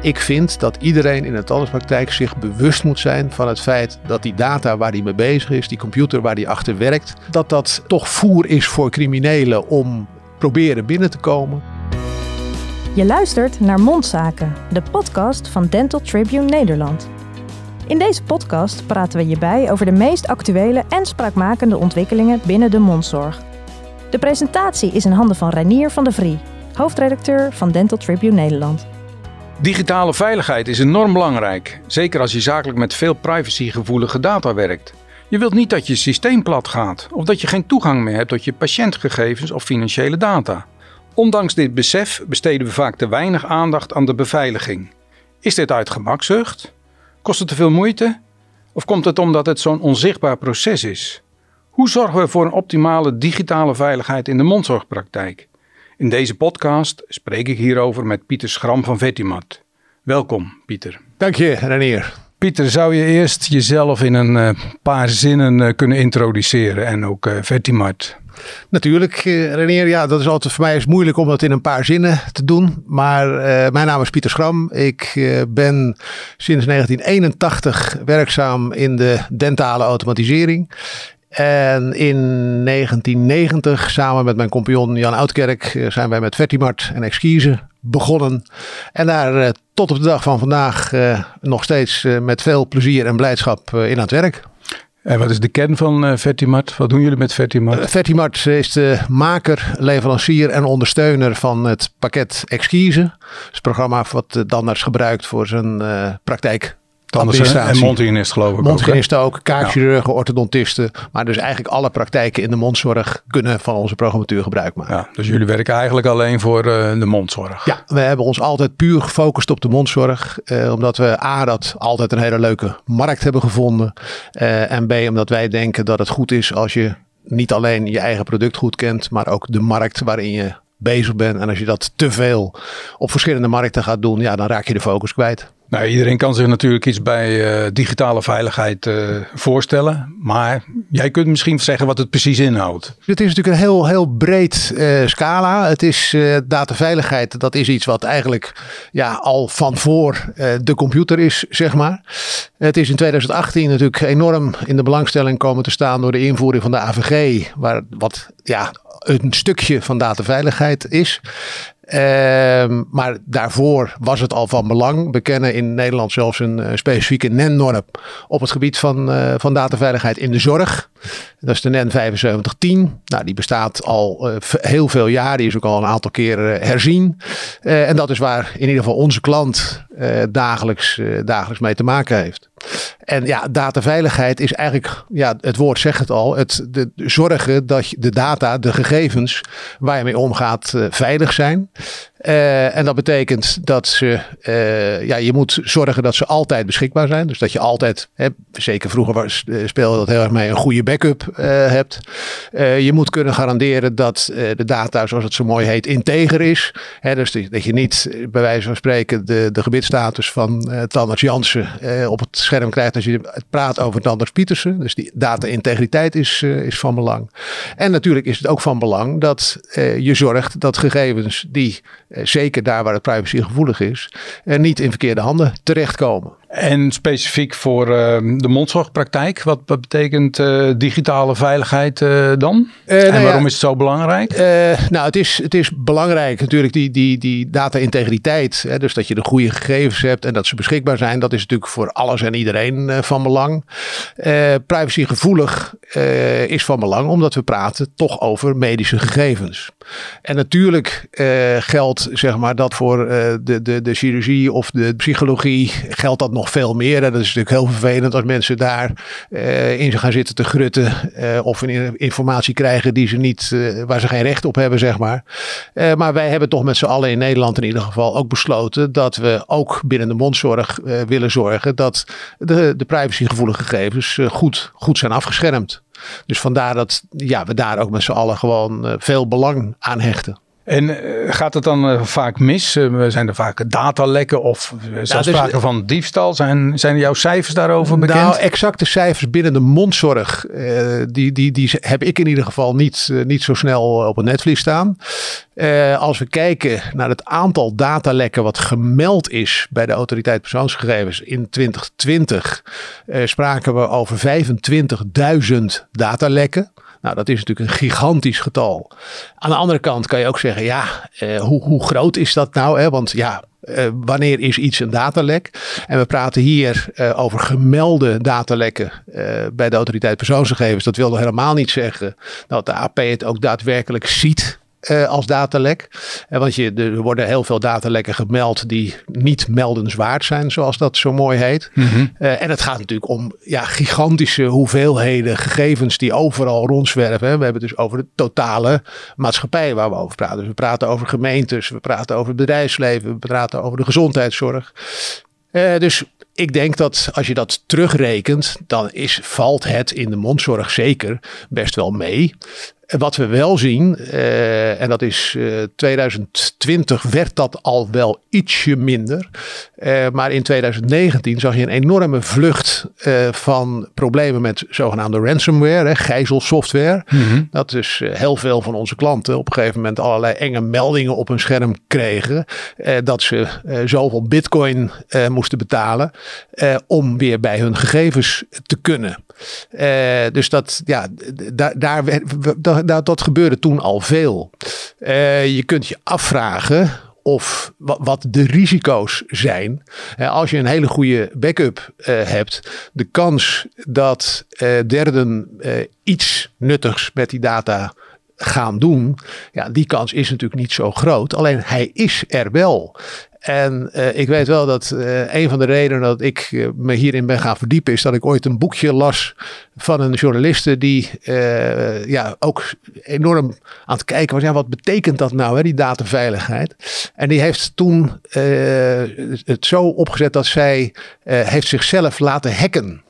Ik vind dat iedereen in de tandartspraktijk zich bewust moet zijn van het feit dat die data waar hij mee bezig is, die computer waar hij achter werkt, dat dat toch voer is voor criminelen om proberen binnen te komen. Je luistert naar Mondzaken, de podcast van Dental Tribune Nederland. In deze podcast praten we je bij over de meest actuele en spraakmakende ontwikkelingen binnen de mondzorg. De presentatie is in handen van Reinier van der Vrie, hoofdredacteur van Dental Tribune Nederland. Digitale veiligheid is enorm belangrijk, zeker als je zakelijk met veel privacygevoelige data werkt. Je wilt niet dat je systeem plat gaat of dat je geen toegang meer hebt tot je patiëntgegevens of financiële data. Ondanks dit besef besteden we vaak te weinig aandacht aan de beveiliging. Is dit uit gemakzucht? Kost het te veel moeite? Of komt het omdat het zo'n onzichtbaar proces is? Hoe zorgen we voor een optimale digitale veiligheid in de mondzorgpraktijk? In deze podcast spreek ik hierover met Pieter Schram van Vettimat. Welkom, Pieter. Dank je, Renier. Pieter, zou je eerst jezelf in een uh, paar zinnen uh, kunnen introduceren en ook uh, Vettimat? Natuurlijk, Renier. Ja, dat is altijd voor mij is moeilijk om dat in een paar zinnen te doen. Maar mijn naam is Pieter Schram. Ik ben sinds 1981 werkzaam in de dentale automatisering. En in 1990, samen met mijn compagnon Jan Oudkerk, eh, zijn wij met Vertimart en Exquise begonnen. En daar uh, tot op de dag van vandaag uh, nog steeds uh, met veel plezier en blijdschap in aan het werk. En wat is de kern van Vertimart? Wat doen jullie met Vertimart? Vertimart is de maker, leverancier en ondersteuner van het pakket Exquise. Het programma wat de tandarts gebruikt voor zijn praktijk en mondhygiënist geloof ik Mondhygiënisten ook, ook kaakchirurgen, orthodontisten. Maar dus eigenlijk alle praktijken in de mondzorg kunnen van onze programmatuur gebruik maken. Ja, dus jullie werken eigenlijk alleen voor uh, de mondzorg? Ja, we hebben ons altijd puur gefocust op de mondzorg. Uh, omdat we A, dat altijd een hele leuke markt hebben gevonden. Uh, en B, omdat wij denken dat het goed is als je niet alleen je eigen product goed kent. Maar ook de markt waarin je bezig bent. En als je dat te veel op verschillende markten gaat doen, ja, dan raak je de focus kwijt. Nou, iedereen kan zich natuurlijk iets bij uh, digitale veiligheid uh, voorstellen. Maar jij kunt misschien zeggen wat het precies inhoudt. Het is natuurlijk een heel, heel breed uh, scala. Het is dataveiligheid. Dat is iets wat eigenlijk ja, al van voor de computer is, zeg maar. Het is in 2018 natuurlijk enorm in de belangstelling komen te staan door de invoering van de AVG. Waar, wat ja, een stukje van dataveiligheid is. Uh, maar daarvoor was het al van belang. We kennen in Nederland zelfs een uh, specifieke NEN-norm op het gebied van, uh, van dataveiligheid in de zorg. Dat is de NEN 7510. Nou, die bestaat al uh, heel veel jaar. Die is ook al een aantal keren herzien. en dat is waar in ieder geval onze klant dagelijks, dagelijks mee te maken heeft. En ja, dataveiligheid is eigenlijk, ja, het woord zegt het al, het de, zorgen dat de data, de gegevens waar je mee omgaat, veilig zijn. Uh, en dat betekent dat ze, uh, ja, je moet zorgen dat ze altijd beschikbaar zijn. Dus dat je altijd, hè, zeker vroeger was, uh, speelde dat heel erg mee, een goede backup hebt. je moet kunnen garanderen dat de data, zoals het zo mooi heet, integer is. Hè, dus dat je niet, bij wijze van spreken, de, de van Tandarts Jansen op het scherm krijgt als je praat over Tandarts Pietersen. Dus die data-integriteit is, is van belang. En natuurlijk is het ook van belang dat je zorgt dat gegevens die eh, zeker daar waar het privacygevoelig is, uh, niet in verkeerde handen terechtkomen. En specifiek voor uh, de mondzorgpraktijk, wat, wat betekent uh, digitale veiligheid uh, dan? en nou waarom ja, is het zo belangrijk? nou, het is, het is belangrijk natuurlijk die, die, die data-integriteit. Dus dat je de goede gegevens hebt en dat ze beschikbaar zijn. Dat is natuurlijk voor alles en iedereen van belang. privacygevoelig is van belang omdat we praten toch over medische gegevens. En natuurlijk geldt zeg maar dat voor de, de, de chirurgie of de psychologie geldt dat nog veel meer. En dat is natuurlijk heel vervelend als mensen daar uh, in gaan zitten te grutten. Uh, of informatie krijgen die ze niet, uh, waar ze geen recht op hebben, zeg maar. maar wij hebben toch met z'n allen in Nederland in ieder geval ook besloten dat we ook binnen de mondzorg willen zorgen dat de, de privacygevoelige gegevens goed, goed zijn afgeschermd. Dus vandaar dat ja, we daar ook met z'n allen gewoon veel belang aan hechten. En uh, gaat het dan uh, vaak mis? Uh, zijn er vaak datalekken of zelfs ja, dus, sprake van diefstal? Zijn, zijn jouw cijfers daarover bekend? Nou, exacte cijfers binnen de mondzorg, die, die, die heb ik in ieder geval niet, niet zo snel op het netvlies staan. als we kijken naar het aantal datalekken wat gemeld is bij de autoriteit persoonsgegevens in 2020, spraken we over 25.000 datalekken. Nou, dat is natuurlijk een gigantisch getal. Aan de andere kant kan je ook zeggen, ja, eh, hoe, hoe groot is dat nou? Hè? Want ja, uh, wanneer is iets een datalek? En we praten hier uh, over gemelde datalekken bij de autoriteit persoonsgegevens. Dat wil helemaal niet zeggen dat de AP het ook daadwerkelijk ziet uh, als datalek. Uh, want je, er worden heel veel datalekken gemeld die niet meldenswaard zijn, zoals dat zo mooi heet. Mm -hmm. uh, en het gaat natuurlijk om ja, gigantische hoeveelheden gegevens die overal rondzwerven. We hebben het dus over de totale maatschappij waar we over praten. Dus we praten over gemeentes, we praten over het bedrijfsleven, we praten over de gezondheidszorg. dus ik denk dat als je dat terugrekent, dan is, valt het in de mondzorg zeker best wel mee. Wat we wel zien, uh, en dat is uh, eh, 2020 werd dat al wel ietsje minder. Uh, maar in 2019 zag je een enorme vlucht van problemen met zogenaamde ransomware, hè, gijzelsoftware. Mm -hmm. Dat dus heel veel van onze klanten op een gegeven moment allerlei enge meldingen op hun scherm kregen. dat ze zoveel bitcoin moesten betalen om weer bij hun gegevens te kunnen. Dus dat, ja, daar, daar, dat, dat gebeurde toen al veel. Uh, je kunt je afvragen of wat de risico's zijn. Als je een hele goede backup uh, hebt, de kans dat derden iets nuttigs met die data gaan doen, ja, die kans is natuurlijk niet zo groot. Alleen hij is er wel. En uh, ik weet wel dat uh, een van de redenen dat ik uh, me hierin ben gaan verdiepen is dat ik ooit een boekje las van een journaliste die ja, ook enorm aan het kijken was. Ja, wat betekent dat nou, hè, die dataveiligheid? En die heeft toen het zo opgezet dat zij heeft zichzelf laten hacken.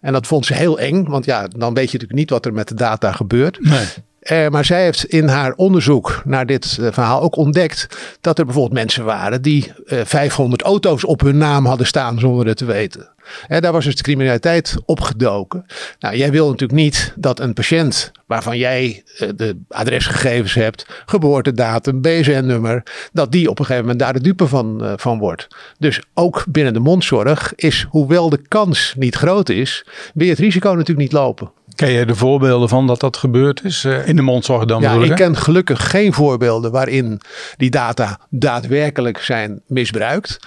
En dat vond ze heel eng, want ja, dan weet je natuurlijk niet wat er met de data gebeurt. Nee. Uh, maar zij heeft in haar onderzoek naar dit uh, verhaal ook ontdekt dat er bijvoorbeeld mensen waren die uh, eh, 500 auto's op hun naam hadden staan zonder het te weten. En daar was dus de criminaliteit opgedoken. Nou, jij wil natuurlijk niet dat een patiënt waarvan jij de adresgegevens hebt, geboortedatum, BSN-nummer, dat die op een gegeven moment daar de dupe van, van wordt. Dus ook binnen de mondzorg is, hoewel de kans niet groot is, je het risico natuurlijk niet lopen. Ken je de voorbeelden van dat dat gebeurd is uh, in de mondzorg dan? Ja, ik ken gelukkig geen voorbeelden waarin die data daadwerkelijk zijn misbruikt.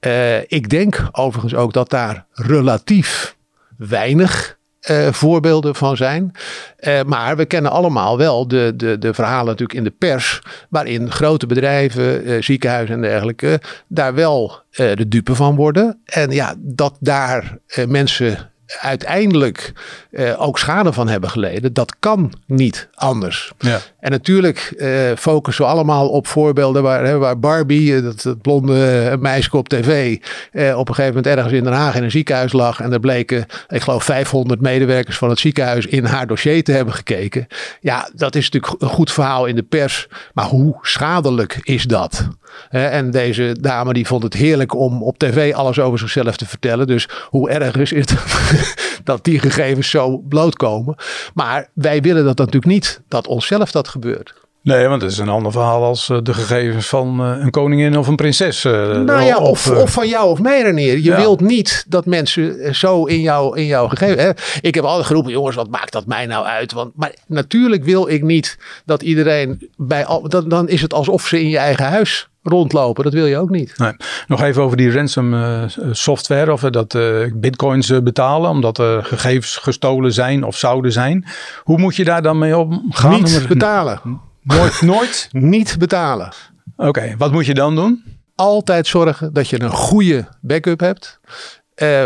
Uh, ik denk overigens ook dat daar relatief weinig uh, voorbeelden van zijn. Uh, maar we kennen allemaal wel de, de, de verhalen natuurlijk in de pers. Waarin grote bedrijven, uh, ziekenhuizen en dergelijke. daar wel de dupe van worden. En ja, dat daar mensen uiteindelijk uh, ook schade van hebben geleden. Dat kan niet anders. Ja. En natuurlijk uh, focussen we allemaal op voorbeelden waar, hè, waar Barbie, eh, dat, dat blonde meisje op tv, uh, op een gegeven moment ergens in Den Haag in een ziekenhuis lag. En er bleken, ik geloof, 500 medewerkers van het ziekenhuis in haar dossier te hebben gekeken. Ja, dat is natuurlijk een goed verhaal in de pers. Maar hoe schadelijk is dat? En deze dame die vond het heerlijk om op tv alles over zichzelf te vertellen. Dus hoe erg is het dat die gegevens zo blootkomen. Maar wij willen dat natuurlijk niet, dat onszelf dat gebeurt. Nee, want het is een ander verhaal als eh, de gegevens van eh, een koningin of een prinses. Eh, nou ja, of, of, van jou of mij, Renier. Je wilt niet dat mensen zo in, jou, in jouw gegevens... Hè? Ik heb altijd geroepen, jongens, wat maakt dat mij nou uit? Want, maar natuurlijk wil ik niet dat iedereen bij... Al, dan, dan is het alsof ze in je eigen huis rondlopen. Dat wil je ook niet. Nee. Nog even over die ransom uh, software. Of dat uh, bitcoins betalen omdat er gegevens gestolen zijn of zouden zijn. Hoe moet je daar dan mee omgaan? Niet betalen. Nooit? nooit? niet betalen. Oké, wat moet je dan doen? Altijd zorgen dat je een goede backup hebt.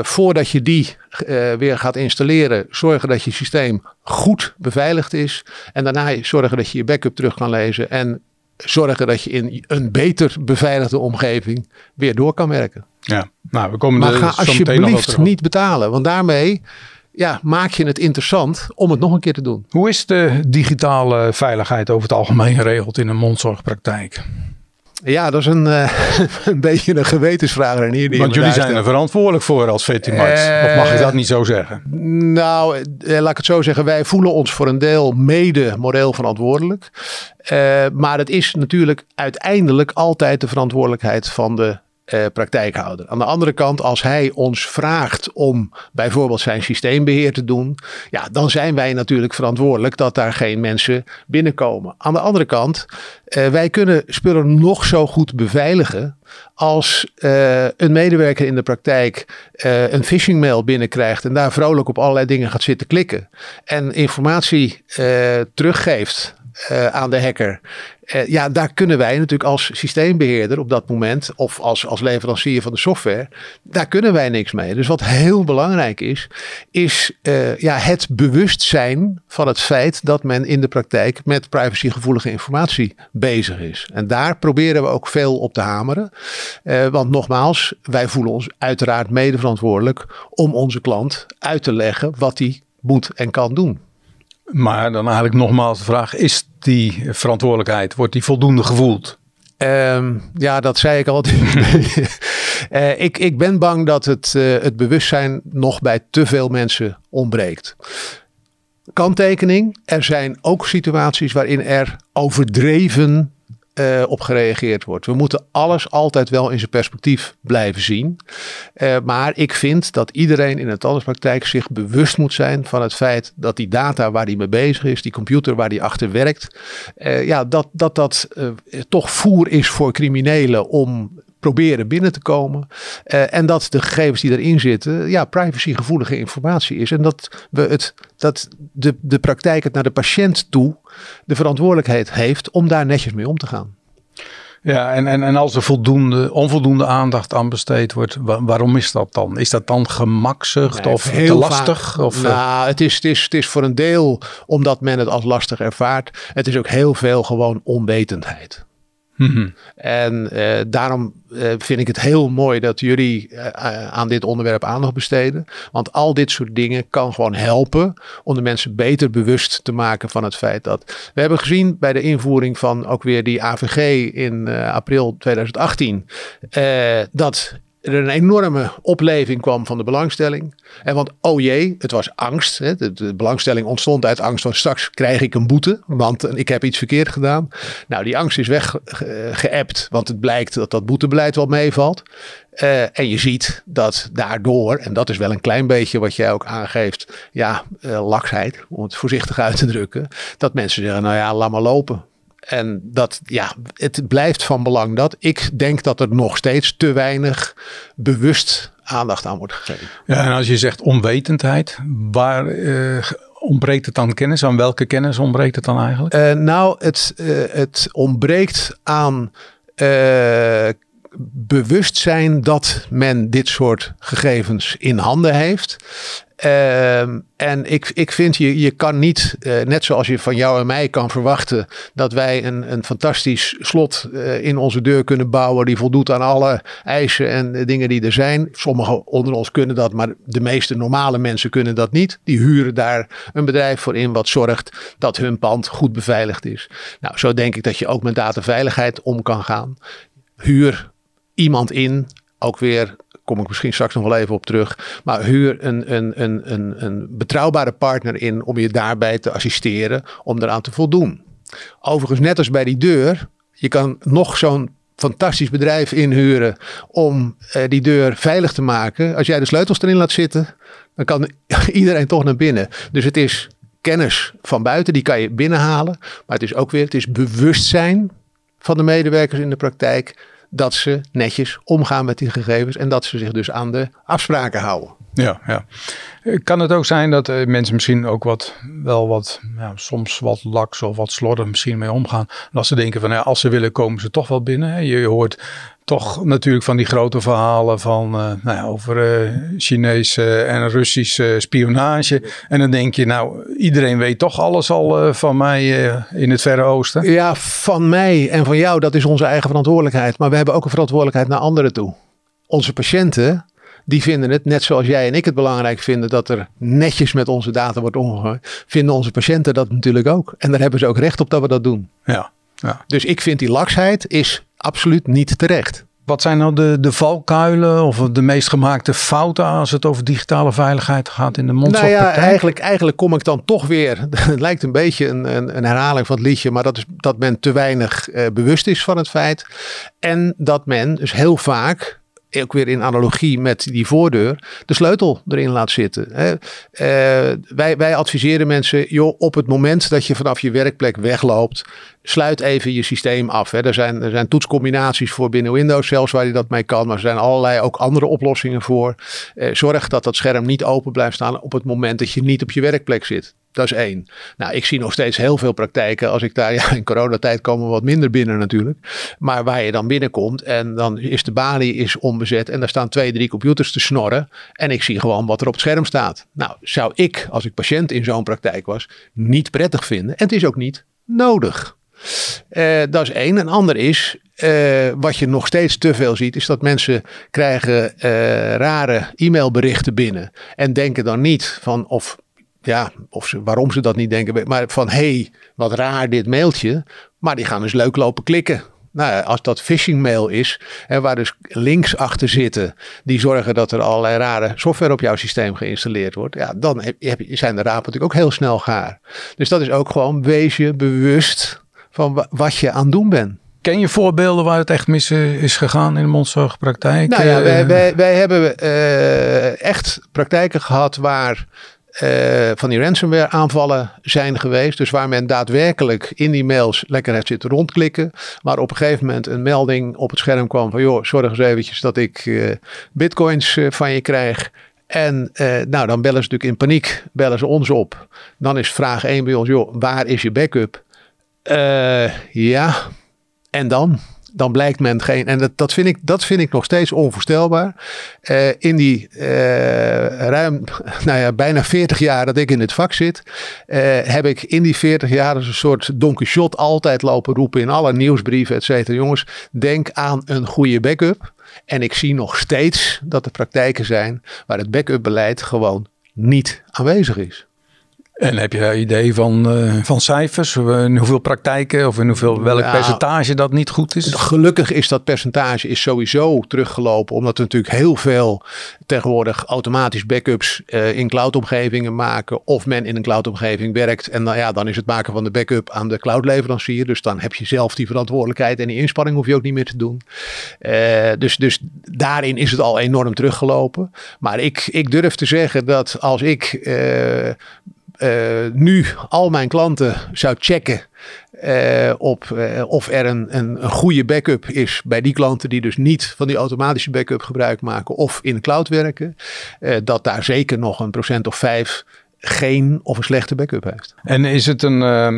voordat je die weer gaat installeren, zorgen dat je systeem goed beveiligd is. En daarna zorgen dat je je backup terug kan lezen. En zorgen dat je in een beter beveiligde omgeving weer door kan werken. Ja, nou, we komen maar ga alsjeblieft niet betalen, want daarmee ja, maak je het interessant om het nog een keer te doen. Hoe is de digitale veiligheid over het algemeen geregeld in een mondzorgpraktijk? Ja, dat is een, uh, een beetje een gewetensvraag. Renier, die Want jullie zijn er verantwoordelijk voor als veterinaars. Uh, of mag je dat niet zo zeggen? Nou, eh, laat ik het zo zeggen. Wij voelen ons voor een deel mede moreel verantwoordelijk. Uh, maar het is natuurlijk uiteindelijk altijd de verantwoordelijkheid van de uh, praktijkhouder. Aan de andere kant, als hij ons vraagt om bijvoorbeeld zijn systeembeheer te doen, ja, dan zijn wij natuurlijk verantwoordelijk dat daar geen mensen binnenkomen. Aan de andere kant, uh, wij kunnen spullen nog zo goed beveiligen. Als uh, een medewerker in de praktijk een phishing mail binnenkrijgt en daar vrolijk op allerlei dingen gaat zitten klikken en informatie teruggeeft aan de hacker. Uh, ja, daar kunnen wij natuurlijk als systeembeheerder op dat moment, of als, als leverancier van de software, daar kunnen wij niks mee. Dus wat heel belangrijk is, is uh, ja, het bewustzijn van het feit dat men in de praktijk met privacygevoelige informatie bezig is. En daar proberen we ook veel op te hameren. want nogmaals, wij voelen ons uiteraard mede verantwoordelijk om onze klant uit te leggen wat hij moet en kan doen. Maar dan eigenlijk nogmaals de vraag, is die verantwoordelijkheid, wordt die voldoende gevoeld? Um, ja, dat zei ik al. uh, ik, ik ben bang dat het, uh, het bewustzijn nog bij te veel mensen ontbreekt. Kanttekening, er zijn ook situaties waarin er overdreven uh, op gereageerd wordt. We moeten alles altijd wel in zijn perspectief blijven zien. Uh, maar ik vind dat iedereen in de tandartspraktijk zich bewust moet zijn van het feit dat die data waar hij mee bezig is, die computer waar hij achter werkt, uh, ja, dat dat, dat toch voer is voor criminelen om proberen binnen te komen. Uh, en dat de gegevens die erin zitten, ja, privacygevoelige informatie is. En dat, we het, dat de, de praktijk het naar de patiënt toe de verantwoordelijkheid heeft om daar netjes mee om te gaan. Ja, en, en, en als er voldoende, onvoldoende aandacht aan besteed wordt, waarom is dat dan? Is dat dan gemakzucht nee, of te lastig? of, eh? nou, het is, het, is, het is voor een deel omdat men het als lastig ervaart. Het is ook heel veel gewoon onwetendheid. Mhm. En uh, daarom uh, vind ik het heel mooi dat jullie uh, aan dit onderwerp aandacht besteden. Want al dit soort dingen kan gewoon helpen om de mensen beter bewust te maken van het feit dat. We hebben gezien bij de invoering van ook weer die AVG in april 2018. dat er een enorme opleving kwam van de belangstelling. En want, oh jee, het was angst. Hè. De, belangstelling ontstond uit angst van straks krijg ik een boete, want ik heb iets verkeerd gedaan. Nou, die angst is weggeëpt, want het blijkt dat dat boetebeleid wel meevalt. Uh, en je ziet dat daardoor, en dat is wel een klein beetje wat jij ook aangeeft, ja, laksheid, om het voorzichtig uit te drukken, dat mensen zeggen, nou ja, laat maar lopen. En dat, ja, het blijft van belang dat. Ik denk dat er nog steeds te weinig bewust aandacht aan wordt gegeven. Ja, en als je zegt onwetendheid, waar uh, ontbreekt het dan kennis? Aan welke kennis ontbreekt het dan eigenlijk? Uh, nou, het, uh, het ontbreekt aan bewustzijn dat men dit soort gegevens in handen heeft. Uh, en ik, ik vind, je, je kan niet, uh, net zoals je van jou en mij kan verwachten, dat wij een, een fantastisch slot uh, in onze deur kunnen bouwen die voldoet aan alle eisen en dingen die er zijn. Sommigen onder ons kunnen dat, maar de meeste normale mensen kunnen dat niet. Die huren daar een bedrijf voor in wat zorgt dat hun pand goed beveiligd is. Nou, zo denk ik dat je ook met dataveiligheid om kan gaan. Huur iemand in, ook weer kom ik misschien straks nog wel even op terug. Maar huur een, een, een, een, een betrouwbare partner in om je daarbij te assisteren om eraan te voldoen. Overigens, net als bij die deur, je kan nog zo'n fantastisch bedrijf inhuren om eh, die deur veilig te maken. Als jij de sleutels erin laat zitten, dan kan iedereen toch naar binnen. Dus het is kennis van buiten, die kan je binnenhalen. Maar het is ook weer, het is bewustzijn van de medewerkers in de praktijk dat ze netjes omgaan met die gegevens en dat ze zich dus aan de afspraken houden. Ja, ja. Kan het ook zijn dat uh, mensen misschien ook wat, wel wat, ja, soms wat laks of wat slordig misschien mee omgaan. Dat ze denken van, ja, als ze willen komen ze toch wel binnen. Hè? Je, hoort toch natuurlijk van die grote verhalen van, uh, nou ja, over uh, Chinese en Russische spionage. En dan denk je, nou, iedereen weet toch alles al van mij in het Verre Oosten. Ja, van mij en van jou, dat is onze eigen verantwoordelijkheid. Maar we hebben ook een verantwoordelijkheid naar anderen toe. Onze patiënten die vinden het, net zoals jij en ik het belangrijk vinden, dat er netjes met onze data wordt omgegaan, vinden onze patiënten dat natuurlijk ook. En daar hebben ze ook recht op dat we dat doen. Ja. ja. Dus ik vind die laksheid is absoluut niet terecht. Wat zijn nou de, de valkuilen of de meest gemaakte fouten als het over digitale veiligheid gaat in de mondzorgpraktijk? Nou ja, eigenlijk, eigenlijk kom ik dan toch weer. Het lijkt een beetje een, een, een herhaling van het liedje, maar dat is dat men te weinig uh, bewust is van het feit. En dat men dus heel vaak ook weer in analogie met die voordeur, de sleutel erin laat zitten. Hè. Uh, wij, wij adviseren mensen, joh, op het moment dat je vanaf je werkplek wegloopt, sluit even je systeem af. Er, zijn, er zijn toetscombinaties voor binnen Windows zelfs waar je dat mee kan, maar er zijn allerlei ook andere oplossingen voor. Uh, zorg dat dat scherm niet open blijft staan op het moment dat je niet op je werkplek zit. Dat is één. Nou, ik zie nog steeds heel veel praktijken. Als ik daar, ja, in coronatijd komen wat minder binnen natuurlijk. Maar waar je dan binnenkomt en dan is de balie is onbezet en daar staan twee, drie computers te snorren. En ik zie gewoon wat er op het scherm staat. Nou, zou ik, als ik patiënt in zo'n praktijk was, niet prettig vinden. En het is ook niet nodig. Uh, dat is één. Een ander is, uh, wat je nog steeds te veel ziet, is dat mensen krijgen uh, rare e-mailberichten binnen. En denken dan niet van of ja, of ze, waarom ze dat niet denken, maar van hé, hey, wat raar dit mailtje. Maar die gaan dus leuk lopen klikken. Nou ja, als dat phishing mail is, hè, waar dus links achter zitten, die zorgen dat er allerlei rare software op jouw systeem geïnstalleerd wordt, ja, dan heb, heb, zijn de rapen natuurlijk ook heel snel gaar. Dus dat is ook gewoon, wees je bewust van wat je aan het doen bent. Ken je voorbeelden waar het echt mis is gegaan in de mondzorgpraktijk? Nou ja, wij, wij, wij hebben uh, echt praktijken gehad waar uh, van die ransomware aanvallen zijn geweest. Dus waar men daadwerkelijk in die mails lekker heeft zitten rondklikken. Maar op een gegeven moment een melding op het scherm kwam van joh, zorg eens eventjes dat ik uh, bitcoins uh, van je krijg. En nou, dan bellen ze natuurlijk in paniek, bellen ze ons op. Dan is vraag 1 bij ons, joh, waar is je backup? ja, en dan? Dan blijkt men geen. En dat, dat, vind, ik, dat vind ik nog steeds onvoorstelbaar. Uh, in die uh, ruim, nou ja, bijna 40 jaar dat ik in het vak zit, uh, heb ik in die 40 jaar als een soort Don Quixote altijd lopen roepen in alle nieuwsbrieven, et cetera. Jongens, denk aan een goede backup. En ik zie nog steeds dat er praktijken zijn waar het backup beleid gewoon niet aanwezig is. En heb je een idee van, uh, van cijfers? In hoeveel praktijken of in hoeveel, welk percentage dat niet goed is? Gelukkig is dat percentage is sowieso teruggelopen. Omdat we natuurlijk heel veel tegenwoordig automatisch backups uh, in cloudomgevingen maken. Of men in een cloudomgeving werkt. En dan, ja, dan is het maken van de backup aan de cloudleverancier. Dus dan heb je zelf die verantwoordelijkheid en die inspanning hoef je ook niet meer te doen. Uh, dus, dus daarin is het al enorm teruggelopen. Maar ik, ik durf te zeggen dat als ik nu al mijn klanten zou checken uh, op uh, of er een, een, een, goede backup is bij die klanten die dus niet van die automatische backup gebruik maken of in de cloud werken, dat daar zeker nog een procent of vijf geen of een slechte backup heeft. En is het een uh,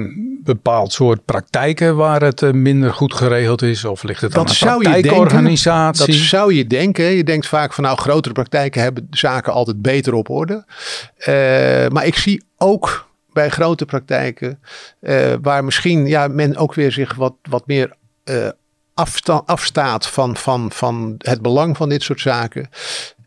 bepaald soort praktijken waar het minder goed geregeld is? Of ligt het aan dat een praktijkorganisatie? Dat zou je denken. Je denkt vaak van nou grotere praktijken hebben zaken altijd beter op orde. Maar ik zie ook bij grote praktijken waar misschien ja, men ook weer zich wat, wat meer afsta afstaat van, van, van het belang van dit soort zaken.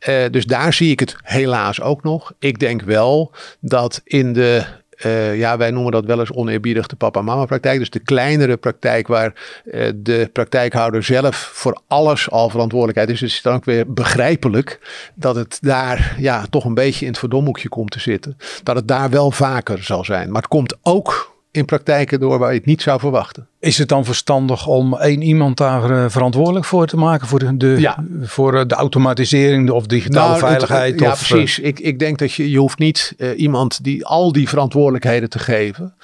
Uh, dus daar zie ik het helaas ook nog. Ik denk wel dat in de uh, ja, wij noemen dat wel eens oneerbiedig de papa-mama praktijk. Dus de kleinere praktijk waar uh, de praktijkhouder zelf voor alles al verantwoordelijkheid is. Dus het is dan ook weer begrijpelijk dat het daar ja, toch een beetje in het verdomhoekje komt te zitten. Dat het daar wel vaker zal zijn. Maar het komt ook in praktijken door waar je het niet zou verwachten. Is het dan verstandig om één iemand daar uh, verantwoordelijk voor te maken? Voor de, de ja. voor uh, de automatisering of digitale nou, veiligheid? Het, ja, of, precies. Ik, ik denk dat je, je hoeft niet iemand die al die verantwoordelijkheden te geven.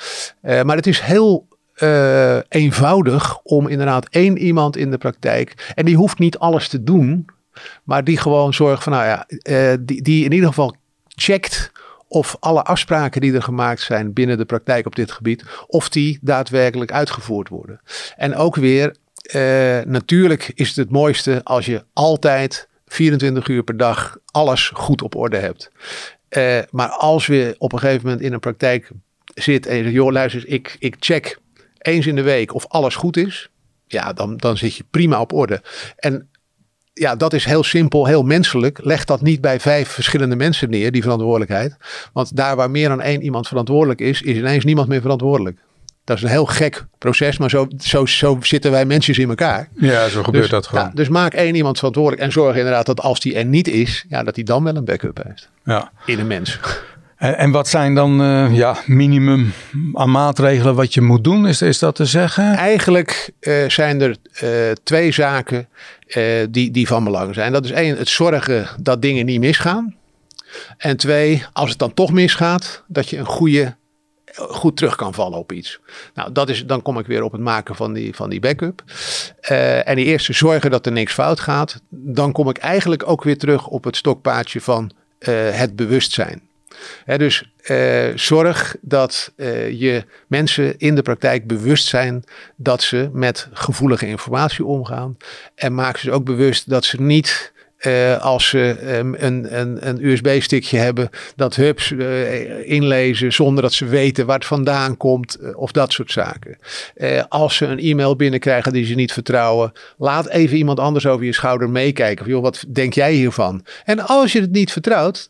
maar het is heel eenvoudig om inderdaad één iemand in de praktijk. En die hoeft niet alles te doen. Maar die gewoon zorgt van, nou ja, die, die in ieder geval checkt of alle afspraken die er gemaakt zijn binnen de praktijk op dit gebied, of die daadwerkelijk uitgevoerd worden. En ook weer, eh, natuurlijk is het het mooiste als je altijd 24 uur per dag alles goed op orde hebt. Uh, maar als we op een gegeven moment in een praktijk zit en je zegt, joh luister, ik, ik check eens in de week of alles goed is, ja, dan, dan zit je prima op orde. En ja, dat is heel simpel, heel menselijk. Leg dat niet bij vijf verschillende mensen neer, die verantwoordelijkheid. Want daar waar meer dan één iemand verantwoordelijk is, is ineens niemand meer verantwoordelijk. Dat is een heel gek proces, maar zo, zo, zo zitten wij mensen in elkaar. Ja, zo gebeurt Dus, dat gewoon. ja, dus maak één iemand verantwoordelijk en zorg inderdaad dat als die er niet is, ja, dat hij dan wel een backup heeft. Ja. In een mens. En, en wat zijn dan eh, ja, minimum aan maatregelen wat je moet doen? Is, is dat te zeggen? Eigenlijk eh, zijn er eh, twee zaken eh, die, die van belang zijn. Dat is één, het zorgen dat dingen niet misgaan. En twee, als het dan toch misgaat, dat je een goede, goed terug kan vallen op iets. Nou, dat is, dan kom ik weer op het maken van die, van die backup. Eh, en die eerste, zorgen dat er niks fout gaat. Dan kom ik eigenlijk ook weer terug op het stokpaardje van eh, het bewustzijn. Dus eh, zorg dat eh, je mensen in de praktijk bewust zijn dat ze met gevoelige informatie omgaan. En maak ze ook bewust dat ze niet. eh, als ze ehm, een, een, een USB-stickje hebben, dat hubs inlezen zonder dat ze weten waar het vandaan komt of dat soort zaken. Als ze een e-mail binnenkrijgen die ze niet vertrouwen, laat even iemand anders over je schouder meekijken. Van, joh, wat denk jij hiervan? En als je het niet vertrouwt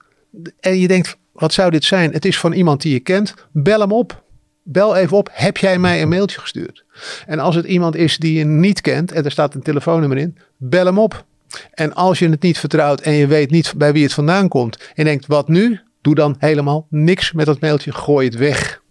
en je denkt, wat zou dit zijn? Het is van iemand die je kent, bel hem op. Bel even op, heb jij mij een mailtje gestuurd? En als het iemand is die je niet kent en er staat een telefoonnummer in, bel hem op. En als je het niet vertrouwt en je weet niet bij wie het vandaan komt en denkt, wat nu? Doe dan helemaal niks met dat mailtje, gooi het weg.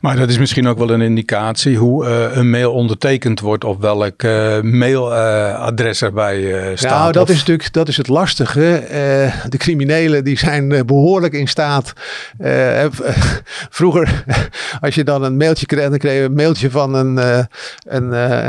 Maar dat is misschien ook wel een indicatie hoe eh, een mail ondertekend wordt of welk eh, mailadres erbij eh, staat. Nou, dat Of- is natuurlijk dat is het lastige. Eh, de criminelen die zijn eh, behoorlijk in staat. eh, eh, vroeger, als je dan een mailtje kreeg, dan kreeg je een mailtje van een, eh, een, eh,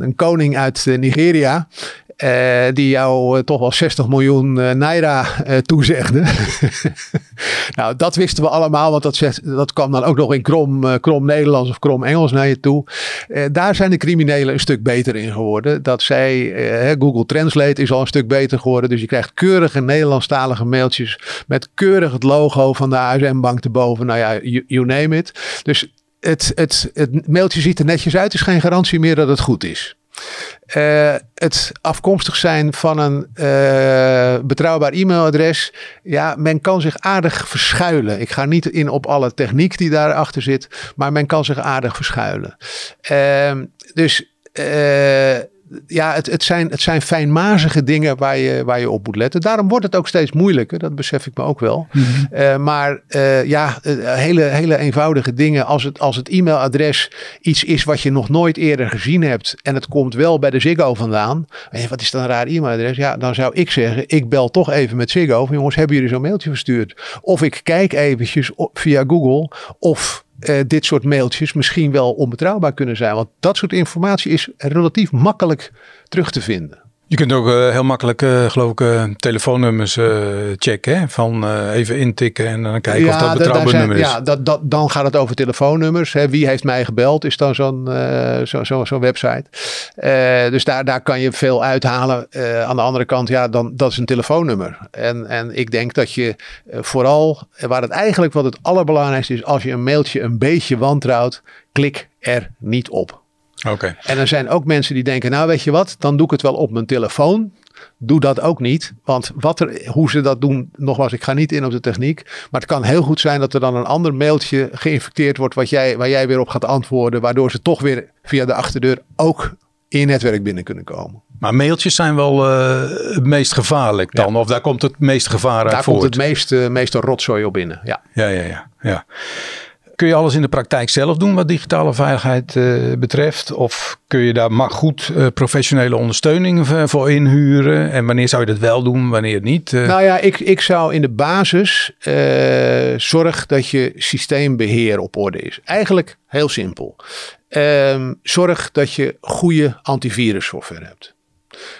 een, koning uit eh, Nigeria. eh, die jou eh, toch wel 60 miljoen eh, naira eh, toezegde. nou, dat wisten we allemaal, want dat, zegt, dat kwam dan ook nog in krom, eh, krom Nederlands of krom Engels naar je toe. Eh, daar zijn de criminelen een stuk beter in geworden. Dat zij, eh, Google Translate is al een stuk beter geworden. Dus je krijgt keurige Nederlandstalige mailtjes met keurig het logo van de ASM-bank erboven. Nou ja, you, name it. Dus het, het, het mailtje ziet er netjes uit, is geen garantie meer dat het goed is. Eh, het afkomstig zijn van een eh, betrouwbaar e-mailadres. Ja, men kan zich aardig verschuilen. Ik ga niet in op alle techniek die daarachter zit, maar men kan zich aardig verschuilen. Ehm, dus eh, ja, het, het, zijn, het zijn fijnmazige dingen waar je, waar je op moet letten. Daarom wordt het ook steeds moeilijker, dat besef ik me ook wel. Eh, maar eh, ja, eh, hele, hele eenvoudige dingen. Als het, als het e-mailadres iets is wat je nog nooit eerder gezien hebt. en het komt wel bij de Ziggo vandaan. En wat is dan een raar e-mailadres? Ja, dan zou ik zeggen: ik bel toch even met Ziggo. Van, jongens, hebben jullie zo'n mailtje verstuurd? Of ik kijk eventjes op, via Google. of eh, dit soort mailtjes misschien wel onbetrouwbaar kunnen zijn. Want dat soort informatie is relatief makkelijk terug te vinden. Je kunt ook eh, heel makkelijk, eh, geloof ik, eh, telefoonnummers checken. Hè? Van even intikken en dan kijken of dat betrouwbaar nummer is. Ja, dat, dat, dan gaat het over telefoonnummers. Hè. Wie heeft mij gebeld is dan zo'n zo, zo, zo'n website. Dus daar, daar kan je veel uithalen. Aan de andere kant, ja, dan, dat is een telefoonnummer. En, en ik denk dat je vooral, waar het eigenlijk wat het allerbelangrijkste is, als je een mailtje een beetje wantrouwt, klik er niet op. Oké. En er zijn ook mensen die denken, nou weet je wat, dan doe ik het wel op mijn telefoon. Doe dat ook niet. Want wat er, hoe ze dat doen, nogmaals, ik ga niet in op de techniek. Maar het kan heel goed zijn dat er dan een ander mailtje geïnfecteerd wordt wat jij, waar jij weer op gaat antwoorden. Waardoor ze toch weer via de achterdeur ook in je netwerk binnen kunnen komen. Maar mailtjes zijn wel eh, het meest gevaarlijk dan. Of daar komt het meeste gevaar uit Daar voort. komt het meeste, meeste rotzooi op binnen. Ja. Ja, ja, ja, ja. Kun je alles in de praktijk zelf doen wat digitale veiligheid eh, betreft? Of kun je daar maar goed eh, professionele ondersteuning v- voor inhuren? En wanneer zou je dat wel doen, wanneer niet? Eh, Nou ja, ik, ik zou in de basis eh zorg dat je systeembeheer op orde is. Eigenlijk heel simpel. Ehm, zorg dat je goede antivirussoftware hebt.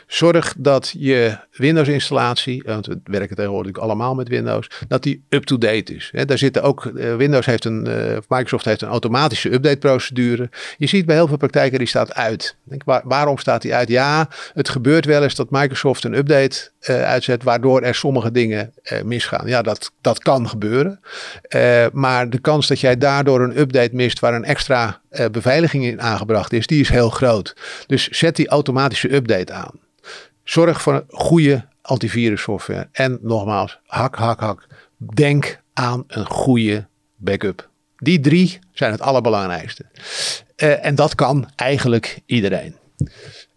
Zorg dat je Windows-installatie, want we werken tegenwoordig allemaal met Windows, dat die up-to-date is. Daar zitten ook, eh, Windows heeft een, eh, of Microsoft heeft een automatische update-procedure. Je ziet bij heel veel praktijken die staat uit. Denk, waar, waarom staat die uit? Ja, het gebeurt wel eens dat Microsoft een update eh, uitzet, waardoor er sommige dingen eh, misgaan. Ja, dat, dat kan gebeuren. Eh, maar de kans dat jij daardoor een update mist waar een extra beveiliging in aangebracht is, die is heel groot. Dus zet die automatische update aan. Zorg voor een goede antivirussoftware. En nogmaals, hak, hak, hak. Denk aan een goede backup. Die drie zijn het allerbelangrijkste. En dat kan eigenlijk iedereen.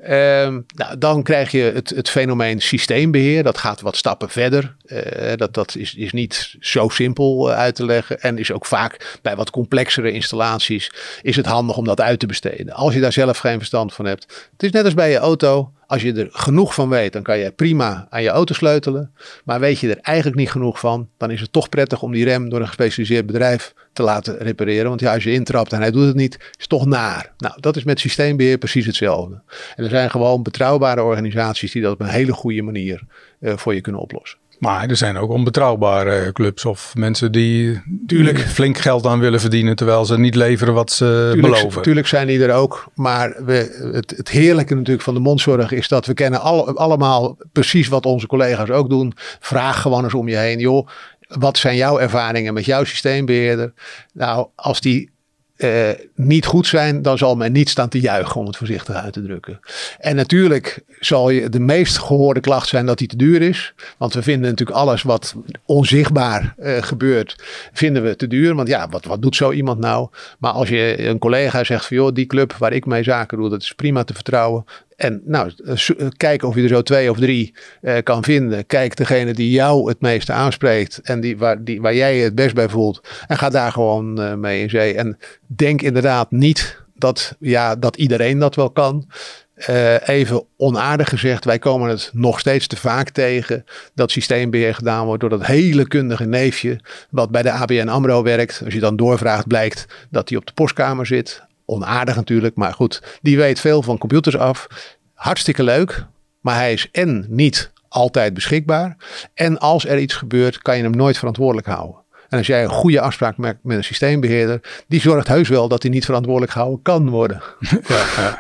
Ehm, nou, dan krijg je het, het, fenomeen systeembeheer. Dat gaat wat stappen verder. Uh, dat dat is, is niet zo simpel uh, uit te leggen. En is ook vaak bij wat complexere installaties is het handig om dat uit te besteden. Als je daar zelf geen verstand van hebt. Het is net als bij je auto. Als je er genoeg van weet, dan kan je prima aan je auto sleutelen. Maar weet je er eigenlijk niet genoeg van, dan is het toch prettig om die rem door een gespecialiseerd bedrijf te laten repareren. Want ja, als je intrapt en hij doet het niet, is het toch naar. Nou, dat is met systeembeheer precies hetzelfde. En er zijn gewoon betrouwbare organisaties die dat op een hele goede manier uh, voor je kunnen oplossen. Maar er zijn ook onbetrouwbare clubs of mensen die tuurlijk flink geld aan willen verdienen terwijl ze niet leveren wat ze tuurlijk, beloven. Tuurlijk zijn die er ook. Maar we, het, het heerlijke natuurlijk van de mondzorg is dat we kennen al, allemaal precies wat onze collega's ook doen. Vraag gewoon eens om je heen. Joh, wat zijn jouw ervaringen met jouw systeembeheerder? Nou, als die uh, niet goed zijn, dan zal men niet staan te juichen, om het voorzichtig uit te drukken. En natuurlijk zal je de meest gehoorde klacht zijn dat die te duur is. Want we vinden natuurlijk alles wat onzichtbaar uh, gebeurt, vinden we te duur. Want ja, wat, wat doet zo iemand nou? Maar als je een collega zegt van joh, die club waar ik mee zaken doe, dat is prima te vertrouwen. En nou, uh, kijk of je er zo twee of drie uh, kan vinden. Kijk degene die jou het meeste aanspreekt en die, waar, die, waar jij je het best bij voelt. En ga daar gewoon uh, mee in zee. En denk inderdaad niet dat, ja, dat iedereen dat wel kan. Even onaardig gezegd, wij komen het nog steeds te vaak tegen dat systeembeheer gedaan wordt door dat hele kundige neefje wat bij de ABN AMRO werkt. Als je dan doorvraagt blijkt dat hij op de postkamer zit. Onaardig natuurlijk, maar goed, die weet veel van computers af. Hartstikke leuk, maar hij is en niet altijd beschikbaar. En als er iets gebeurt, kan je hem nooit verantwoordelijk houden. En als jij een goede afspraak maakt met een systeembeheerder, die zorgt heus wel dat hij niet verantwoordelijk gehouden kan worden. Ja.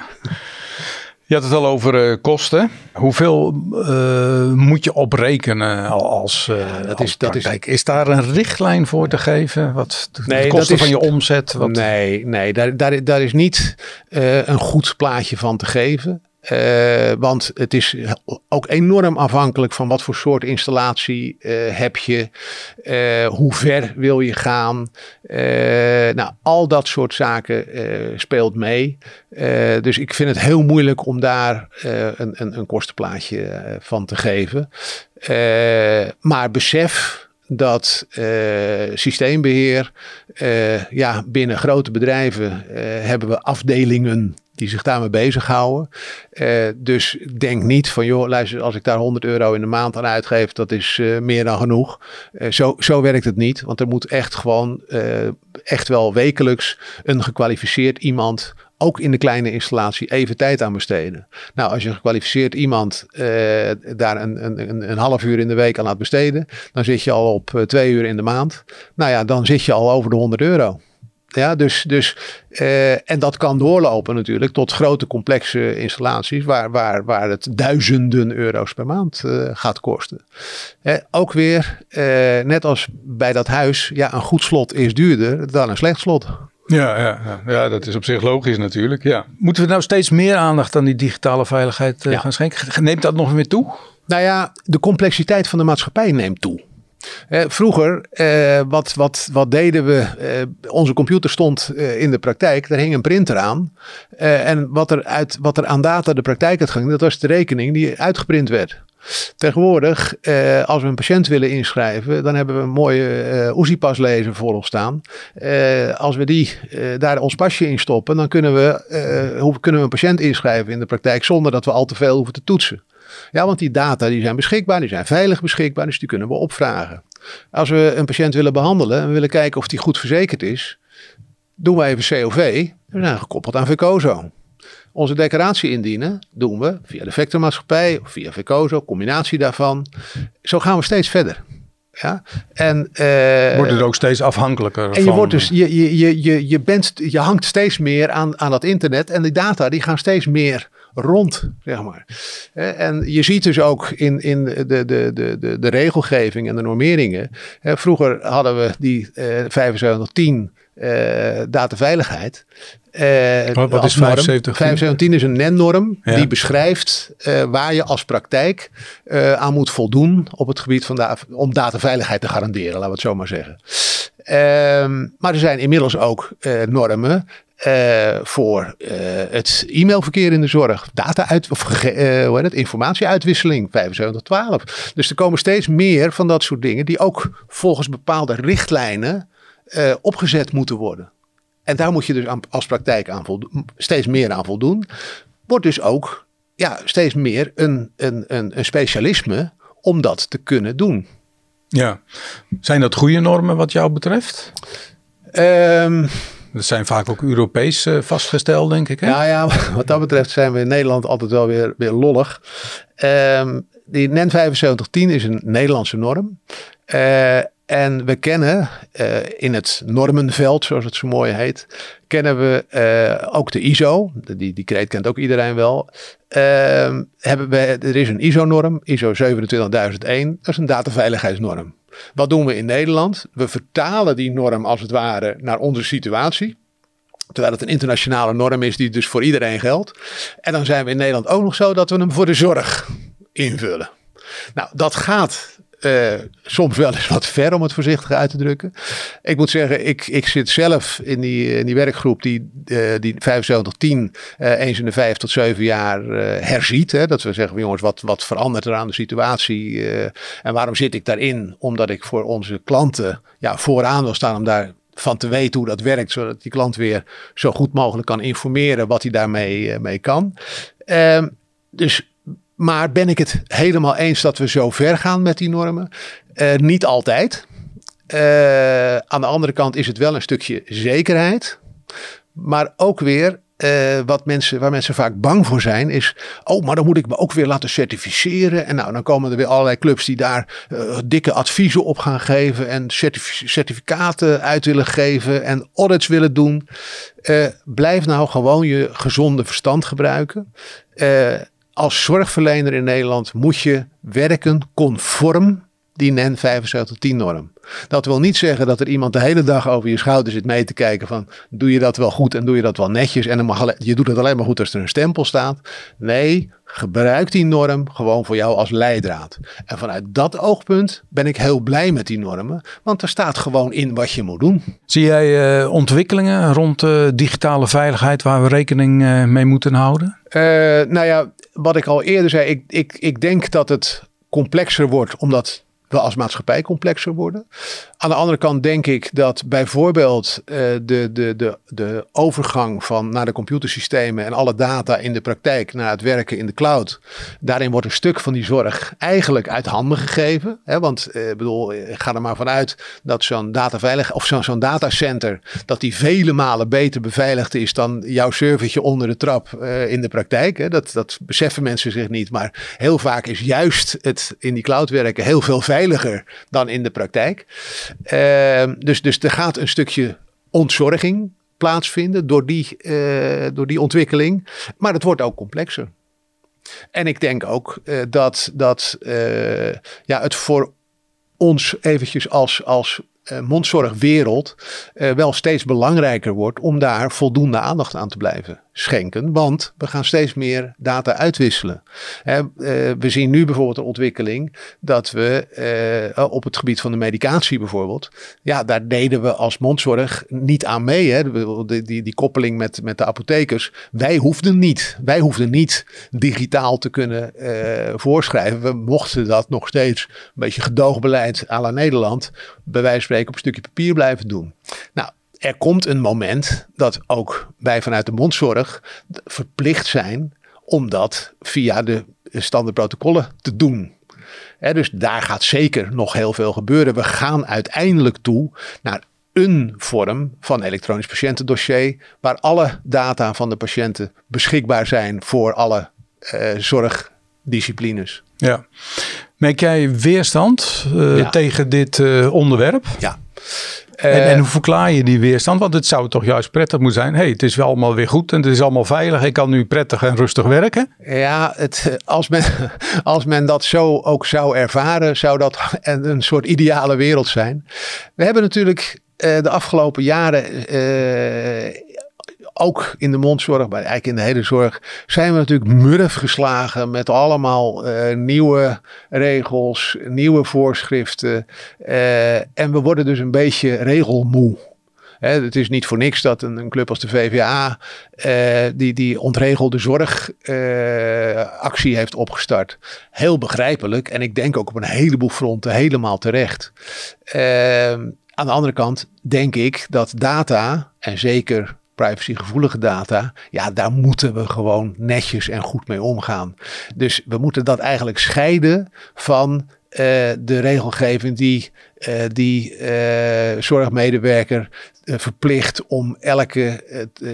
Je had het al over uh, kosten. Hoeveel uh, moet je oprekenen als, uh, dat is, dat is, is daar een richtlijn voor te geven? Wat de, nee, de kosten is, van je omzet? Wat... Nee, nee daar, daar, daar is niet een goed plaatje van te geven. Uh, want het is ook enorm afhankelijk van wat voor soort installatie uh, heb je. Uh, hoe ver wil je gaan. nou, al dat soort zaken speelt mee. dus ik vind het heel moeilijk om daar een, een, een kostenplaatje van te geven. maar besef dat systeembeheer, ja, binnen grote bedrijven hebben we afdelingen die zich daarmee bezighouden. Uh, dus denk niet van, joh, luister, als ik daar 100 euro in de maand aan uitgeef, dat is uh, meer dan genoeg. Uh, zo, zo werkt het niet, want er moet echt gewoon, echt wel wekelijks een gekwalificeerd iemand ook in de kleine installatie even tijd aan besteden. Nou, als je gekwalificeerd iemand daar een, een, een, half uur in de week aan laat besteden, dan zit je al op twee uur in de maand. Nou ja, dan zit je al over de 100 euro. Ja, dus, dus, uh, en dat kan doorlopen natuurlijk tot grote complexe installaties waar, waar, waar het duizenden euro's per maand uh, gaat kosten. Uh, ook weer, net als bij dat huis, ja, een goed slot is duurder dan een slecht slot. Ja, ja, ja, ja, dat is op zich logisch natuurlijk. Ja. Moeten we nou steeds meer aandacht aan die digitale veiligheid ja. gaan schenken? Neemt dat nog meer toe? Nou ja, de complexiteit van de maatschappij neemt toe. Eh, vroeger, eh, wat, wat, wat deden we? Eh, onze computer stond eh, in de praktijk, daar hing een printer aan. Eh, en wat er, uit, wat er aan data de praktijk uit ging, dat was de rekening die uitgeprint werd. Tegenwoordig, eh, als we een patiënt willen inschrijven, dan hebben we een mooie uh, OESI-pas lezer voor ons staan. Uh, als we die, daar ons pasje in stoppen, dan kunnen we, hoe, kunnen we een patiënt inschrijven in de praktijk zonder dat we al te veel hoeven te toetsen. Ja, want die data die zijn beschikbaar, die zijn veilig beschikbaar, dus die kunnen we opvragen. Als we een patiënt willen behandelen en we willen kijken of die goed verzekerd is, doen we even COV. We zijn gekoppeld aan Vecozo. Onze declaratie indienen doen we via de vectormaatschappij of via Vecozo, combinatie daarvan. Zo gaan we steeds verder. Ja? En, uh, wordt het ook steeds afhankelijker. En je, wordt dus, je, je, je, je, bent, je hangt steeds meer aan, aan dat internet en die data die gaan steeds meer rond, zeg maar. En je ziet dus ook in, in de, de, de, de, de regelgeving en de normeringen. Vroeger hadden we die 7510 uh, dataveiligheid. Uh, wat, wat is 75? 7510 is een NEN-norm die beschrijft uh, waar je als praktijk uh, aan moet voldoen op het gebied van da om dataveiligheid te garanderen, laten we het zo maar zeggen. Ehm, maar er zijn inmiddels ook normen voor het e-mailverkeer in de zorg, data uit, of hoe heet het, informatieuitwisseling 7512. Dus er komen steeds meer van dat soort dingen die ook volgens bepaalde richtlijnen uh, opgezet moeten worden. En daar moet je dus aan, als praktijk aan voldoen, steeds meer aan voldoen. Wordt dus ook ja, steeds meer een, een, een, een specialisme om dat te kunnen doen. Ja, zijn dat goede normen wat jou betreft? Um, dat zijn vaak ook Europees uh, vastgesteld, denk ik. Hè? Ja, ja, wat dat betreft zijn we in Nederland altijd wel weer, weer lollig. Um, die NEN 7510 is een Nederlandse norm. Uh, en we kennen uh, in het normenveld, zoals het zo mooi heet, kennen we uh, ook de ISO. Die, kreet kent ook iedereen wel. Uh, hebben er is een ISO-norm, ISO 27001. Dat is een dataveiligheidsnorm. Wat doen we in Nederland? We vertalen die norm als het ware naar onze situatie. Terwijl het een internationale norm is die dus voor iedereen geldt. En dan zijn we in Nederland ook nog zo dat we hem voor de zorg invullen. Nou, dat gaat uh, soms wel eens wat ver om het voorzichtig uit te drukken. Ik moet zeggen, ik, ik zit zelf in die, in die werkgroep die, uh, die 7510 uh, eens in de vijf tot zeven jaar herziet. Hè? Dat we zeggen, jongens, wat, wat verandert er aan de situatie? en waarom zit ik daarin? Omdat ik voor onze klanten ja, vooraan wil staan om daar van te weten hoe dat werkt, zodat die klant weer zo goed mogelijk kan informeren wat hij daarmee mee kan. Ehm, dus maar ben ik het helemaal eens dat we zo ver gaan met die normen? Uh, niet altijd. Uh, aan de andere kant is het wel een stukje zekerheid. Maar ook weer uh, wat mensen, waar mensen vaak bang voor zijn, is: oh, maar dan moet ik me ook weer laten certificeren. En nou, dan komen er weer allerlei clubs die daar dikke adviezen op gaan geven. En certif certificaten uit willen geven. En audits willen doen. Blijf nou gewoon je gezonde verstand gebruiken als zorgverlener in Nederland moet je werken conform die NEN 7510-norm. Dat wil niet zeggen dat er iemand de hele dag over je schouder zit mee te kijken van doe je dat wel goed en doe je dat wel netjes en dan mag je doet het alleen maar goed als er een stempel staat. Nee, gebruik die norm gewoon voor jou als leidraad. En vanuit dat oogpunt ben ik heel blij met die normen, want er staat gewoon in wat je moet doen. Zie jij uh, ontwikkelingen rond uh, digitale veiligheid waar we rekening uh, mee moeten houden? nou ja, wat ik al eerder zei, ik, ik, ik denk dat het complexer wordt omdat we als maatschappij complexer worden. Aan de andere kant denk ik dat bijvoorbeeld uh, de, de, de, de overgang van naar de computersystemen en alle data in de praktijk naar het werken in de cloud. Daarin wordt een stuk van die zorg eigenlijk uit handen gegeven. Hè? Want uh, bedoel, ik ga er maar vanuit dat zo'n dataveilig of zo'n datacenter, dat die vele malen beter beveiligd is dan jouw servertje onder de trap in de praktijk. Hè? Dat, dat beseffen mensen zich niet. Maar heel vaak is juist het in die cloud werken heel veel veiliger dan in de praktijk. Uh, dus, dus er gaat een stukje ontzorging plaatsvinden door die, uh, door die ontwikkeling. Maar het wordt ook complexer. En ik denk ook uh, dat, dat uh, ja, het voor ons eventjes als, als mondzorgwereld wel steeds belangrijker wordt om daar voldoende aandacht aan te blijven schenken, want we gaan steeds meer data uitwisselen. He, uh, we zien nu bijvoorbeeld een ontwikkeling dat we uh, op het gebied van de medicatie bijvoorbeeld, ja, daar deden we als mondzorg niet aan mee. Hè? Die, die, die koppeling met, met de apothekers. Wij hoefden niet, wij hoefden niet digitaal te kunnen uh, voorschrijven. We mochten dat nog steeds een beetje gedoogbeleid à la Nederland, bij wijze van spreken op een stukje papier blijven doen. Nou, er komt een moment dat ook wij vanuit de mondzorg verplicht zijn om dat via de standaardprotocollen te doen. dus daar gaat zeker nog heel veel gebeuren. We gaan uiteindelijk toe naar een vorm van elektronisch patiëntendossier, waar alle data van de patiënten beschikbaar zijn voor alle uh, zorgdisciplines. Ja. Merk jij weerstand uh, ja. tegen dit uh, onderwerp? Ja. En, en hoe verklaar je die weerstand? Want het zou toch juist prettig moeten zijn. hey, het is wel allemaal weer goed en het is allemaal veilig. Ik kan nu prettig en rustig werken. Ja, het, als, men, als men dat zo ook zou ervaren, zou dat een, een soort ideale wereld zijn. We hebben natuurlijk eh, de afgelopen jaren eh, ook in de mondzorg, maar eigenlijk in de hele zorg, zijn we natuurlijk murf geslagen met allemaal uh, nieuwe regels, nieuwe voorschriften. Uh, en we worden dus een beetje regelmoe. Het is niet voor niks dat een, een club als de VVA uh, die, die ontregelde zorgactie heeft opgestart. Heel begrijpelijk en ik denk ook op een heleboel fronten helemaal terecht. aan de andere kant denk ik dat data en zeker privacygevoelige data, ja, daar moeten we gewoon netjes en goed mee omgaan. Dus we moeten dat eigenlijk scheiden van uh, de regelgeving die, uh, die uh, zorgmedewerker verplicht om elke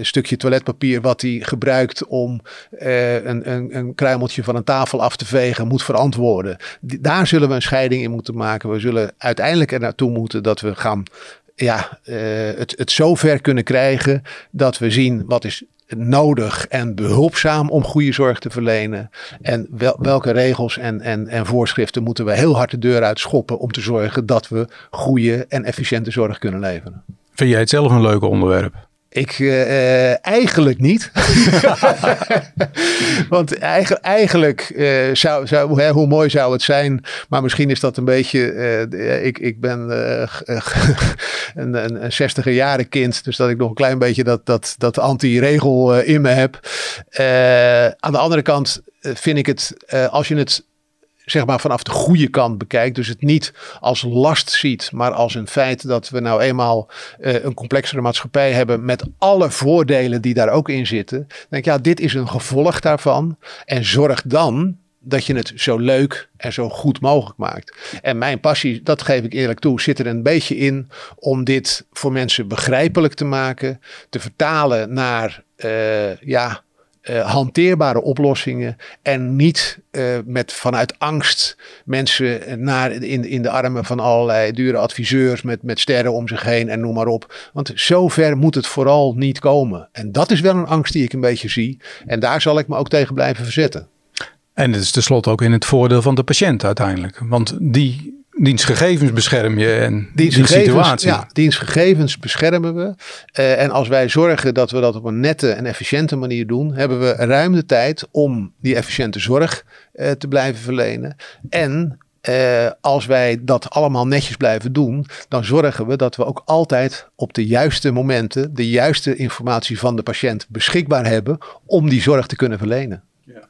stukje toiletpapier wat hij gebruikt om een, een, een kruimeltje van een tafel af te vegen, moet verantwoorden. Daar zullen we een scheiding in moeten maken. We zullen uiteindelijk er naartoe moeten dat we gaan ja, uh, het, het zover kunnen krijgen dat we zien wat is nodig en behulpzaam om goede zorg te verlenen. En wel, welke regels en, en, en voorschriften moeten we heel hard de deur uit schoppen om te zorgen dat we goede en efficiënte zorg kunnen leveren. Vind jij het zelf een leuk onderwerp? Ik uh, eigenlijk niet. Want eigenlijk, eigenlijk uh, zou, zou hè, hoe mooi zou het zijn. Maar misschien is dat een beetje. Ik, ik ben een, een, een 60 jaren kind. Dus dat ik nog een klein beetje dat, dat, dat anti-regel in me heb. aan de andere kant vind ik het. als je het zeg maar vanaf de goede kant bekijkt. Dus het niet als last ziet, maar als een feit dat we nou eenmaal uh, een complexere maatschappij hebben met alle voordelen die daar ook in zitten. denk ja, dit is een gevolg daarvan. En zorg dan dat je het zo leuk en zo goed mogelijk maakt. En mijn passie, dat geef ik eerlijk toe, zit er een beetje in om dit voor mensen begrijpelijk te maken, te vertalen naar uh, ja, uh, hanteerbare oplossingen en niet uh, met vanuit angst mensen naar, in, in de armen van allerlei dure adviseurs met, met sterren om zich heen en noem maar op. Want zover moet het vooral niet komen. En dat is wel een angst die ik een beetje zie. En daar zal ik me ook tegen blijven verzetten. En het is tenslotte ook in het voordeel van de patiënt uiteindelijk. Want die dienstgegevens bescherm je en die situatie. Ja, dienstgegevens beschermen we. Uh, en als wij zorgen dat we dat op een nette en efficiënte manier doen, hebben we ruim de tijd om die efficiënte zorg uh, te blijven verlenen. En uh, als wij dat allemaal netjes blijven doen, dan zorgen we dat we ook altijd op de juiste momenten de juiste informatie van de patiënt beschikbaar hebben om die zorg te kunnen verlenen. Ja.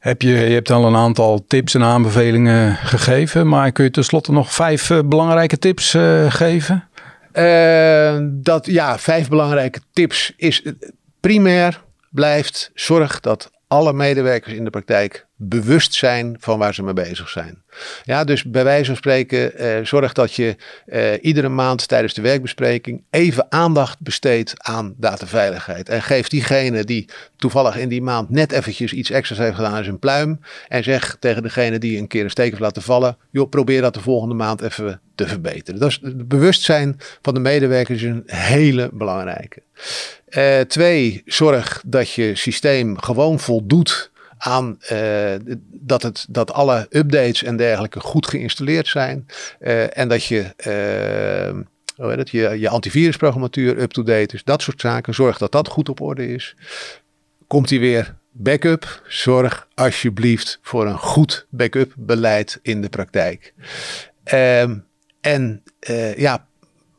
Heb je, je hebt al een aantal tips en aanbevelingen gegeven, maar kun je tenslotte nog vijf uh, belangrijke tips uh, geven? Uh, dat, ja, vijf belangrijke tips is primair blijft zorg dat alle medewerkers in de praktijk bewust zijn van waar ze mee bezig zijn. Ja, dus bij wijze van spreken, eh, zorg dat je eh, iedere maand tijdens de werkbespreking even aandacht besteedt aan dataveiligheid. En geef diegene die toevallig in die maand net eventjes iets extra's heeft gedaan aan zijn pluim. En zeg tegen degene die een keer een steek heeft laten vallen, joh, probeer dat de volgende maand even te verbeteren. Dus het bewustzijn van de medewerkers is een hele belangrijke. Uh, twee, zorg dat je systeem gewoon voldoet aan uh, dat, het, dat alle updates en dergelijke goed geïnstalleerd zijn. Uh, en dat je, hoe heet het, je, je antivirusprogrammatuur up-to-date is. Dat soort zaken. Zorg dat dat goed op orde is. Komt hij weer backup? Zorg alsjeblieft voor een goed backup beleid in de praktijk. Ehm, en ja,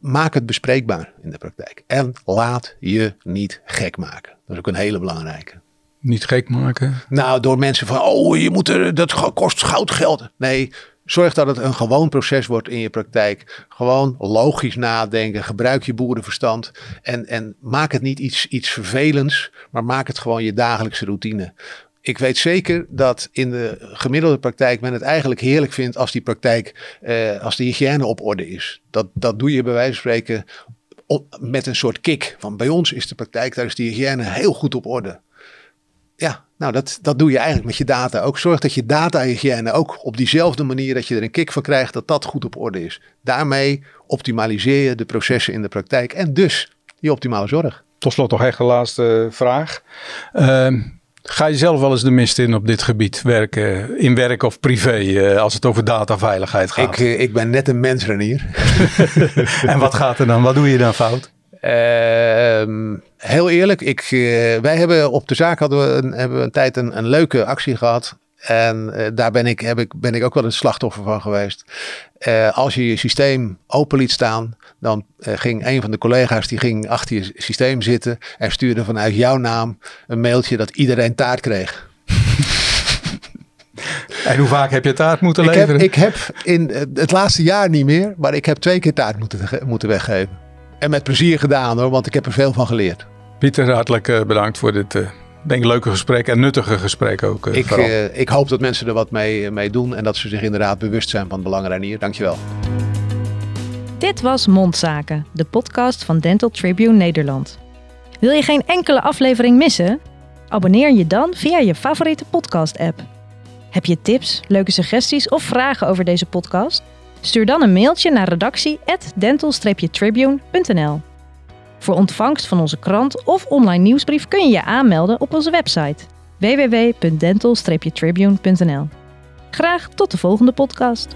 maak het bespreekbaar in de praktijk. En laat je niet gek maken. Dat is ook een hele belangrijke. Niet gek maken? Nou, door mensen van, oh, je moet er, dat kost goudgeld. Nee, zorg dat het een gewoon proces wordt in je praktijk. Gewoon logisch nadenken, gebruik je boerenverstand. En, en maak het niet iets, iets vervelends, maar maak het gewoon je dagelijkse routine. Ik weet zeker dat in de gemiddelde praktijk men het eigenlijk heerlijk vindt als die praktijk, eh, als de hygiëne op orde is. Dat, dat doe je bij wijze van spreken met een soort kick. Van bij ons is de praktijk, daar is de hygiëne heel goed op orde. Ja, Nou, dat, dat doe je eigenlijk met je data ook. Zorg dat je data-hygiëne ook op diezelfde manier dat je er een kick van krijgt, dat dat goed op orde is. Daarmee optimaliseer je de processen in de praktijk en dus die optimale zorg. Tot slot nog echt laatste vraag. Ehm, ga je zelf wel eens de mist in op dit gebied, werken, in werk of privé, eh, als het over dataveiligheid gaat? Ik, eh, ik ben net een mensrenier. en wat gaat er dan? Wat doe je dan fout? Ehm, heel eerlijk, ik, eh, wij hebben op de zaak hadden we een, hebben we een tijd een, een leuke actie gehad. En uh, daar ben ik, heb ik, ben ik ook wel een slachtoffer van geweest. Uh, als je je systeem open liet staan, dan uh, ging een van de collega's die ging achter je systeem zitten en stuurde vanuit jouw naam een mailtje dat iedereen taart kreeg. En hoe vaak heb je taart moeten ik leveren? Heb, ik heb in het laatste jaar niet meer, maar ik heb twee keer taart moeten, moeten weggeven. En met plezier gedaan hoor, want ik heb er veel van geleerd. Pieter, hartelijk bedankt voor dit denk leuke gesprek en nuttige gesprek ook. Uh, ik, ik, hoop dat mensen er wat mee, mee doen en dat ze zich inderdaad bewust zijn van het belang Reinier. Dankjewel. Dit was Mondzaken, de podcast van Dental Tribune Nederland. Wil je geen enkele aflevering missen? Abonneer je dan via je favoriete podcast-app. Heb je tips, leuke suggesties of vragen over deze podcast? Stuur dan een mailtje naar redactie@dental-tribune.nl. Voor ontvangst van onze krant of online nieuwsbrief kun je je aanmelden op onze website www.dental-tribune.nl. Graag tot de volgende podcast.